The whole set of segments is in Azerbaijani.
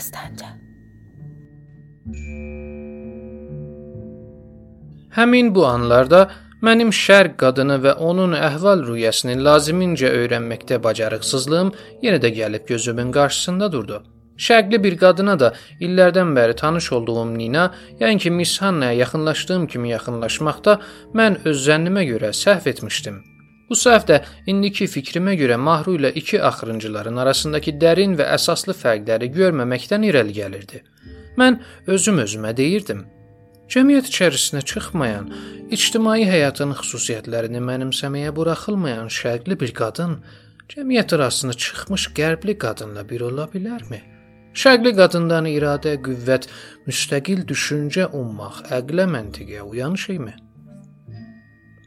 Dastanca. Həmin bu anlarda mənim şərq qadını və onun əhval-ruhiyyəsini lazımincə öyrənməkdə bacarıqsızlığım yenə də gəlib gözümün qarşısında durdu. Şərqli bir qadına da illərdən bəri tanış olduğum Nina, yəni ki, Miss Hannaya yaxınlaşdığım kimi yaxınlaşmaqda mən öz zənnimə görə səhv etmişdim. Bu səhv də indiki fikrimə görə Mahru ilə iki axırıncıların arasındakı dərin və əsaslı fərqləri görməməkdən irəli gəlirdi. Mən özüm özümə deyirdim: Cəmiyyət içərisinə çıxmayan, ictimai həyatın xüsusiyyətlərini mənimsəməyə buraxılmayan şərqli bir qadın cəmiyyət arasına çıxmış qərbli qadınla bir ola bilərmi? Şərqli qadından iradə, qüvvət, müstəqil düşüncə ummaq, əqlə, məntiqə uyan şeymi?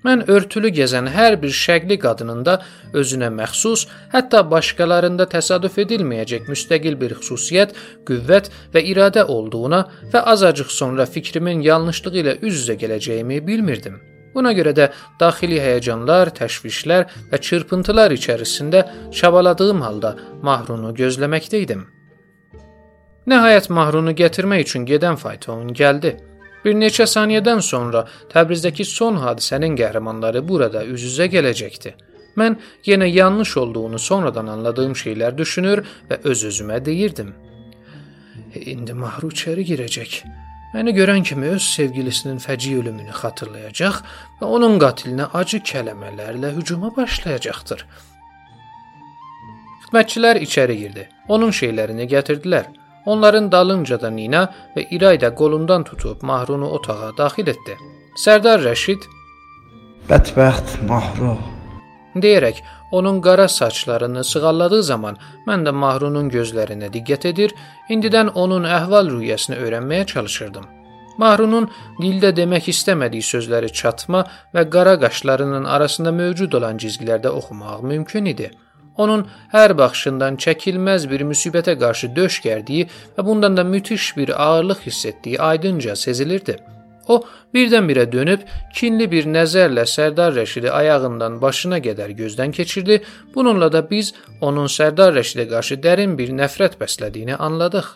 Mən örtülü gəzən hər bir şərqli qadının da özünə məxsus, hətta başqalarında təsadüf edilməyəcək müstəqil bir xüsusiyyət, qüvvət və iradə olduğuna və azacıq sonra fikrimin yanlışlığı ilə üz-üzə gələcəyimi bilmirdim. Buna görə də daxili həyəcanlar, təşvişlər və çırpıntılar içərisində çabaladığım halda Mahrunu gözləməkdə idim. Nəhayət Mahrunu gətirmək üçün gedən fayton gəldi. Bir neçə saniyədən sonra Təbrizdəki son hadisənin qəhrəmanları burada üz-üzə gələcəkdi. Mən yenə yanlış olduğunu sonradan anladığım şeylər düşünür və öz-özümə deyirdim. İndi Mahru içəri girəcək. Məni görən kimi öz sevgilisinin fəci ölümünü xatırlayacaq və onun qatilinə acı kəlmələrlə hücuma başlayacaqdır. Xidmətçilər içəri girdi. Onun şeylərini gətirdilər. Onların dalınca da Nina və İray da qolundan tutub Mahrunu otağa daxil etdi. Sərdar Rəşid Bədbəxt Mahru deyərək onun qara saçlarını sığalladığı zaman mən də Mahrunun gözlərinə diqqət edir, indidən onun əhval-ruhiyyəsini öyrənməyə çalışırdım. Mahrunun dildə demək istəmədiyi sözləri çatma və qara qaşlarının arasında mövcud olan cizgilərdə oxumaq mümkün idi. Onun hər baxışından çəkilməz bir müsibətə qarşı döş gərdiyi və bundan da müthiş bir ağırlıq hiss etdiyi aydınca sezilirdi. O birdən-birə dönüb kinli bir nəzərlə Sərdar Rəşidi ayağından başına qədər gözdən keçirdi. Bununla da biz onun Sərdar Rəşidə qarşı dərin bir nəfrət bəslədiyini anladıq.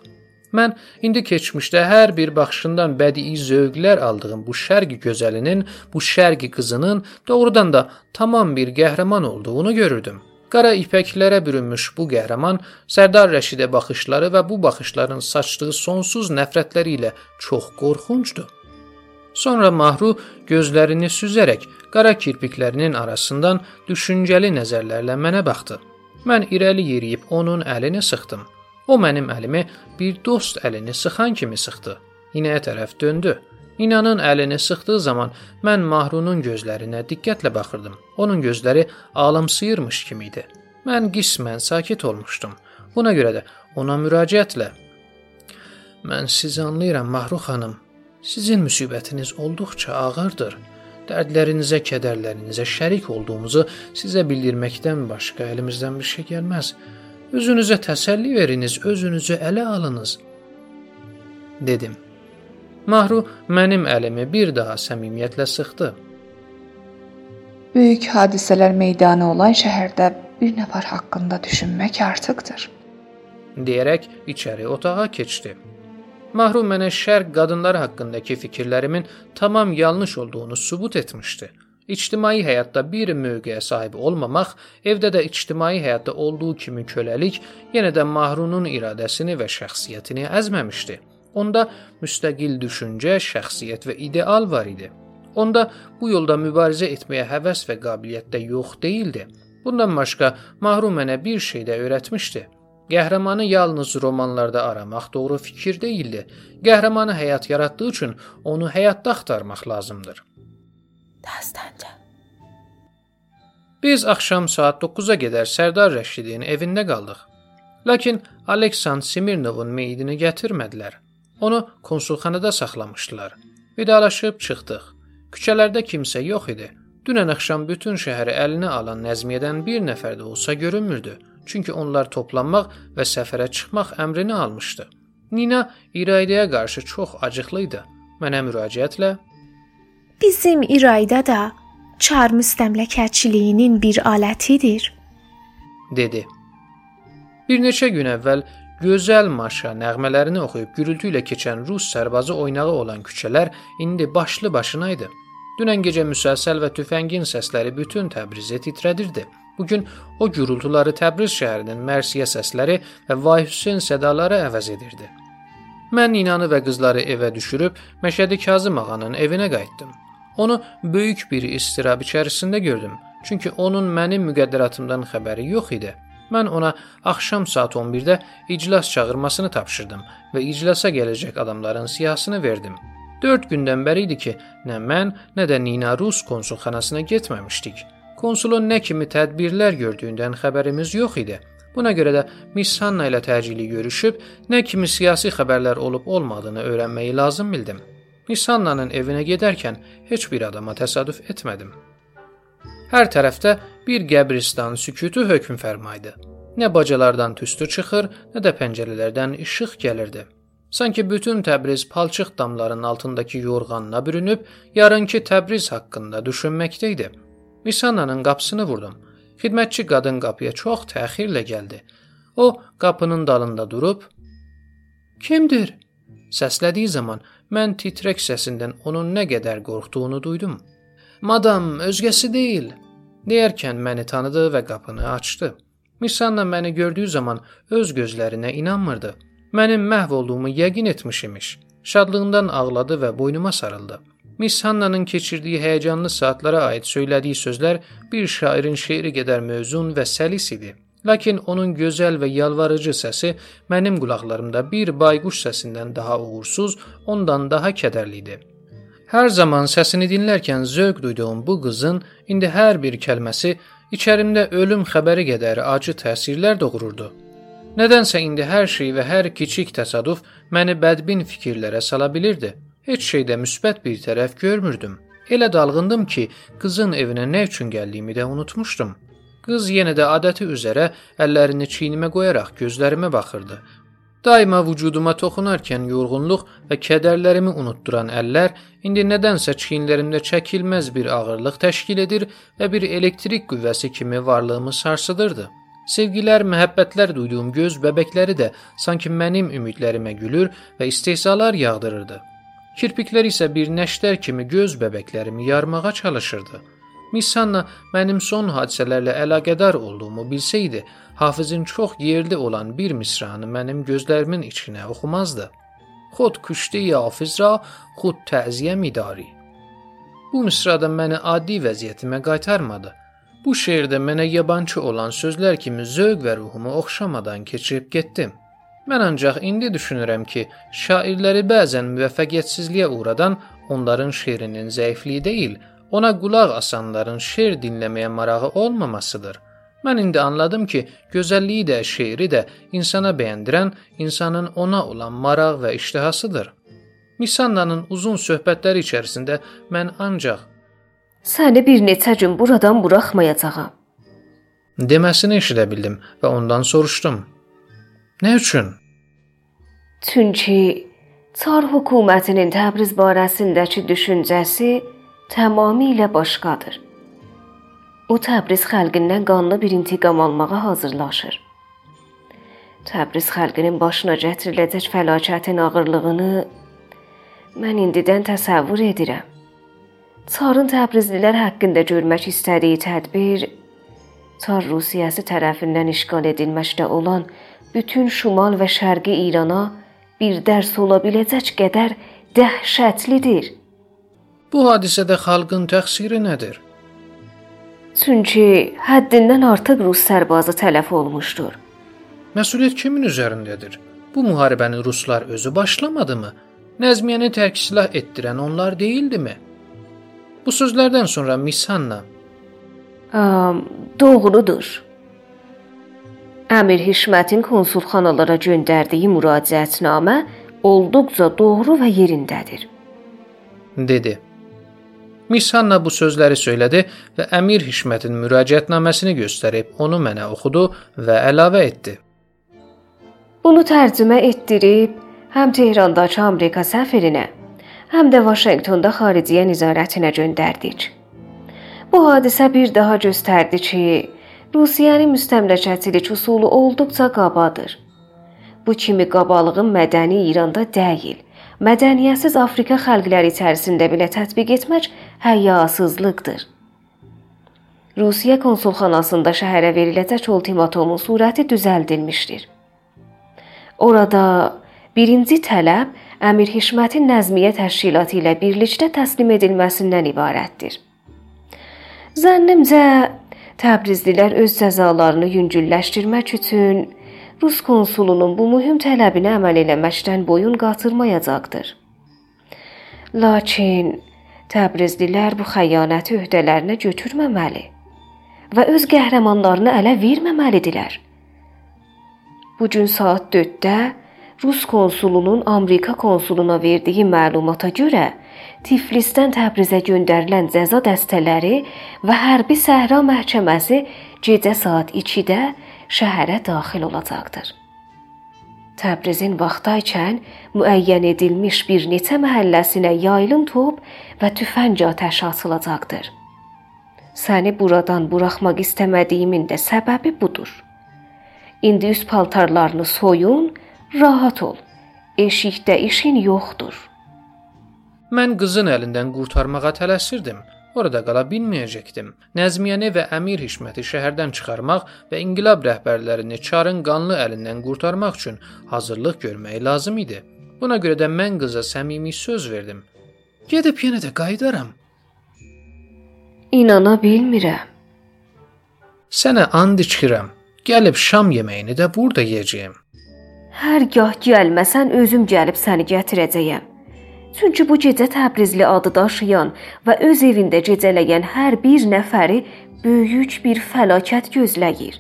Mən indi keçmişdə hər bir baxışından bədii zövqlər aldığım bu şərqi gözəlinin, bu şərqi qızının doğrudan da tamam bir qəhrəman olduğunu görürdüm. Qara ipəklərə bürünmüş bu qəhrəman Sərdar Rəşidə baxışları və bu baxışların saçdığı sonsuz nifrətləri ilə çox qorxuncdur. Sonra Mahru gözlərini süzərək qara kirpiklərinin arasından düşüncəli nəzərlərlə mənə baxdı. Mən irəli yeriyib onun əlini sıxdım. O mənim əlimi bir dost əlini sıxan kimi sıxdı. İnəyə tərəf döndü. İnanın əlini sıxdığı zaman mən Mahrunun gözlərinə diqqətlə baxırdım. Onun gözləri ağlamsıyırmış kimi idi. Mən qismən sakit olmuşdum. Buna görə də ona müraciətlə Mən sizi anlayıram Mahru xanım. Sizin müsibətiniz olduqca ağırdır. Dərdlərinizə, kədərlərinizə şərik olduğumuzu sizə bildirməkdən başqa əlimizdən bir şey gəlməz. Özünüzə təsəlli veriniz, özünüzü ələ alınız." dedim. Mahru mənim əlimi bir daha səmimiyyətlə sıxdı. Böyük hadisələr meydanı olan şəhərdə bir nəfər haqqında düşünmək artıqdır. deyərək içəri otağa keçdi. Mahru mənə şərq qadınları haqqındakı fikirlərimin tamam yanlış olduğunu sübut etmişdi. İctimai həyatda bir mövqeyə sahib olmamaq, evdə də ictimai həyatda olduğu kimi köləlik yenə də Mahrunun iradəsini və şəxsiyyətini əzməmişdi. Onda müstəqil düşüncə, şəxsiyyət və ideal var idi. Onda bu yolda mübarizə etməyə həvəs və qabiliyyət də yox deyildi. Bundan başqa Mahrum mənə bir şey də öyrətmişdi. Qəhrəmanı yalnız romanlarda aramaq doğru fikir deyildi. Qəhrəmanı həyat yaratdığı üçün onu həyatda axtarmaq lazımdır. Dastanca. Biz axşam saat 9-a qədər Sərdar Rəşidin evində qaldıq. Lakin Aleksandr Smirnovun meyidini gətirmədilər. Onu konsulxanada saxlamışdılar. Vidalaşıb çıxdıq. Küçələrdə kimsə yox idi. Dünən axşam bütün şəhəri əlinə alan Nəzmiyyədən bir nəfər də olsa görünmürdü. Çünki onlar toplanmaq və səfərə çıxmaq əmrini almışdı. Nina İraydaya qarşı çox acıqlı idi. Mənə müraciətlə Bizim İrayda da çar müstəmləkəçiliyinin bir alətidir, dedi. Bir neçə gün əvvəl gözəl marşa nəğmələrini oxuyub gürültü ilə keçən rus sərbazı oynağı olan küçələr indi başlı başına idi. Dünən gecə müsəlsəl və tüfəngin səsləri bütün Təbrizi titrədirdi. Bu gün o gürültüləri Təbriz şəhərinin mərsiyə səsləri və vay-hüseyn sədaları əvəz edirdi. Mən Ninanı və qızları evə düşürüb Məşədi Kazım ağanın evinə qayıtdım. Onu böyük bir istirab içərisində gördüm, çünki onun mənim müqəddəratımdan xəbəri yox idi. Mən ona axşam saat 11-də iclas çağırmasını tapşırdım və iclasa gələcək adamların siyahısını verdim. 4 gündən bəri idi ki, nə mən, nə də Nina Rus konsulxanasına getməmişdik. Konsulun nə kimi tədbirlər gördüyündən xəbərimiz yox idi. Buna görə də Miss Hanna ilə təcili görüşüb nə kimi siyasi xəbərlər olub olmadığını öyrənməyi lazım bildim. Miss Hannanın evinə gedərkən heç bir adama təsadüf etmədim. Hər tərəfdə bir qəbristan sükutu hökm fərmaydı. Nə bacalardan tüstü çıxır, nə də pəncərələrdən işıq gəlirdi. Sanki bütün Təbriz palçıq damlarının altındakı yorğanına bürünüb, yarınki Təbriz haqqında düşünməkdə idi. Misannanın qapısını vurdum. Xidmətçi qadın qapıya çox təxirlə gəldi. O qapının dalında durub "Kimdir?" səslədiyi zaman mən titrək səsindən onun nə qədər qorxduğunu duydum. "Madam, özgəsi deyil." deyərkən məni tanıdı və qapını açdı. Misanna məni gördüyü zaman öz gözlərinə inanmırdı. Mənim məhv olduğumu yəqin etmiş imiş. Şadlığından ağladı və boynuma sarıldı. Miss Hanna'nın keçirdiyi həyəcanlı saatlara aid söylədiyi sözlər bir şairin şeiri qədər mövzun və səlis idi. Lakin onun gözəl və yalvarıcı səsi mənim qulaqlarımda bir bayquş səsindən daha uğursuz, ondan daha kədərli idi. Hər zaman səsini dinlərkən zövq duyduğum bu qızın indi hər bir kəlməsi içərimdə ölüm xəbəri qədər acı təsirlər doğururdu. Nədənsə indi hər şey və hər kiçik təsadüf məni bədbin fikirlərə sala bilirdi. Heç şeydə müsbət bir tərəf görmürdüm. Elə dalğındım ki, qızın evinə nə üçün gəldiyimi də unutmuşdum. Qız yenə də adəti üzrə əllərini çiynimə qoyaraq gözlərimə baxırdı Daima vücuduma toxunarkən yorğunluq və kədərlərimi unutduran əllər indi nədənsə çiyinlərimdə çəkilməz bir ağırlıq təşkil edir və bir elektrik qüvvəsi kimi varlığımı sarsıdırdı. Sevgilər, məhəbbətlər duyduğum göz bəbəkləri də sanki mənim ümidlərimə gülür və istehzalar yağdırırdı. Kirpiklər isə bir nəştər kimi göz bəbəklərimi yarmağa çalışırdı. Misanna mənim son hadisələrlə əlaqədar olduğumu bilsəydi, Hafizin çox yerli olan bir misranı mənim gözlərimin içinə oxumazdı. Xod küştə Hafiz ra xud təziyə midari. Bu misrada məni adi vəziyyətimə qaytarmadı. Bu şeirdə mənə yabançı olan sözlər kimi zövq və ruhumu oxşamadan keçib getdim. Mən ancaq indi düşünürəm ki, şairləri bəzən müvəffəqiyyətsizliyə uğradan onların şeirinin zəifliyi deyil, ona qulaq asanların şeir dinləməyə marağı olmamasıdır. Mən indi anladım ki, gözəlliyi də, şeiri də insana bəyəndirən insanın ona olan maraq və iştihasıdır. Misannanın uzun söhbətləri içərisində mən ancaq səni bir neçə gün buradan buraxmayacağam deməsini eşidə bildim və ondan soruşdum. Nə üçün? Çünki Çar hökumətinin Təbriz barəsindəki düşüncəsi tamamilə başqadır. O Təbriz xalqindən qanlı bir intiqam almağa hazırlaşır. Təbriz xalqının başına gətiriləcək fəlakətin ağırlığını mən indidən təsəvvür edirəm. Çarın Təbrizlilər haqqında görmək istədiyi tədbir Çar Rusiyası tərəfindən işğal edilməkdə olan bütün şimal və şərqi İrana bir dərs ola biləcək qədər dəhşətlidir. Bu hadisədə xalqın təqsiri nədir? Çünki həddindən artıq rus sərbazı tələf olmuşdur. Məsuliyyət kimin üzərindədir? Bu müharibəni ruslar özü başlamadımı? Nəzmiyyəni tərk silah etdirən onlar deyildimi? Bu sözlərdən sonra Misanna Am, doğrudur. Əmir Hişmətin konsulxanalara göndərdiyi müraciətnamə olduqca doğru və yerindədir. dedi. Miss Hanna bu sözləri söylədi və Əmir Hişmətin müraciətnaməsini göstərib onu mənə oxudu və əlavə etdi. Bunu tərcümə etdirib həm Tehrandakı Amerika səfirinə, həm də Vaşinqtonda xariciyyə nizarətinə göndərdik. Bu hadisə bir daha göstərdi ki, Rusiyanın müstəmləkəçilik usulu olduqca qabadır. Bu kimi qabalığın mədəni İranda deyil, mədəniyyətsiz Afrika xalqları içərisində belə tətbiq etmək həyasızlıqdır. Rusiya konsulxanasında şəhərə veriləcək ultimatumun surəti düzəldilmişdir. Orada birinci tələb Əmir Hişmətin Nəzmiyyə təşkilatı ilə birlikdə təslim edilməsindən ibarətdir. Zənnimcə Təbrizlilər öz cəzalarını yüngülləşdirmək üçün Rus konsulunun bu mühüm tələbini əməl eləməkdən boyun qatırmayacaqdır. Lakin Təbrizlilər bu xəyanəti öhdələrinə götürməməli və öz qəhrəmanlarını ələ verməməlidirlər. Bu gün saat 4-də Rus konsulunun Amerika konsuluna verdiyi məlumata görə Tiflisdən Təbrizə göndərilən cəza dəstələri və hərbi səhra məhkəməsi gecə saat 2-də şəhərə daxil olacaqdır. Təbrizin vaxtaykən müəyyən edilmiş bir neçə məhəlləsinə yaylım top və tüfəng atəşi açılacaqdır. Səni buradan buraxmaq istəmədiyimin də səbəbi budur. İndi üst paltarlarını soyun Rahat ol. Eşikdə işin yoxdur. Mən qızın əlindən qurtarmağa tələsirdim. Orada qala bilməyəcəkdim. Nəzmiyyəni və Əmir Hişməti şəhərdən çıxarmaq və inqilab rəhbərlərini çarın qanlı əlindən qurtarmaq üçün hazırlıq görmək lazım idi. Buna görə də mən qıza səmimi söz verdim. Gedib yenə də qayıdaram. İnana bilmirəm. Sənə and içirəm. Gəlib şam yeməyini də burada yeyəcəyəm. Hər gah gəlməsən özüm gəlib səni gətirəcəyəm. Çünki bu gecə Təbrizli adı daşıyan və öz evində gecələyən hər bir nəfəri böyük bir fəlakət gözləyir.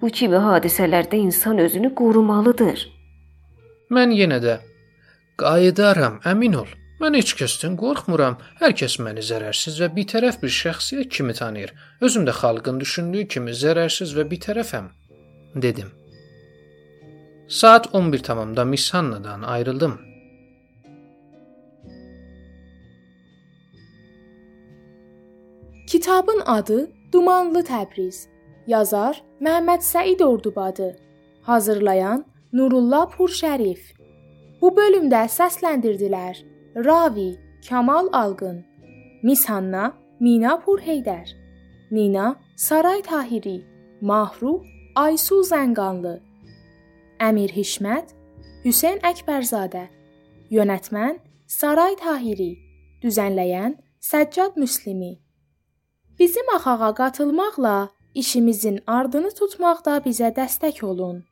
Bu kimi hadisələrdə insan özünü qorumalıdır. Mən yenə də qayıdaram, əmin ol. Mən heç kəsdən qorxmuram. Hər kəs məni zərərsiz və bitərəf bir şəxsiyyət kimi tanıyır. Özüm də xalqın düşündüyü kimi zərərsiz və bitərəfəm, dedim. Saat 11 tamamda Mishanna'dan ayrıldım. Kitabın adı Dumanlı Təbriz. Yazar Məhəmməd Səid Ordubadı. Hazırlayan Nurullah Purşərif. Bu bölümdə səsləndirdilər: Ravi Kamal Alqın, Mishanna Mina Purheydər, Nina Saray Tahiri, Mahru Aysu Zənganlı. Əmir Hişmət, Hüseyn Əkbərzadə, yönetmən Saray Tahiri, düzənləyən Səccad Müslimi. Bizim axağa qatılmaqla işimizin ardını tutmaqda bizə dəstək olun.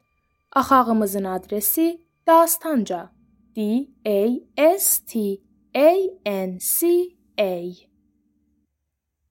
Axağımızın adresi Dastanca. D A S T A N C A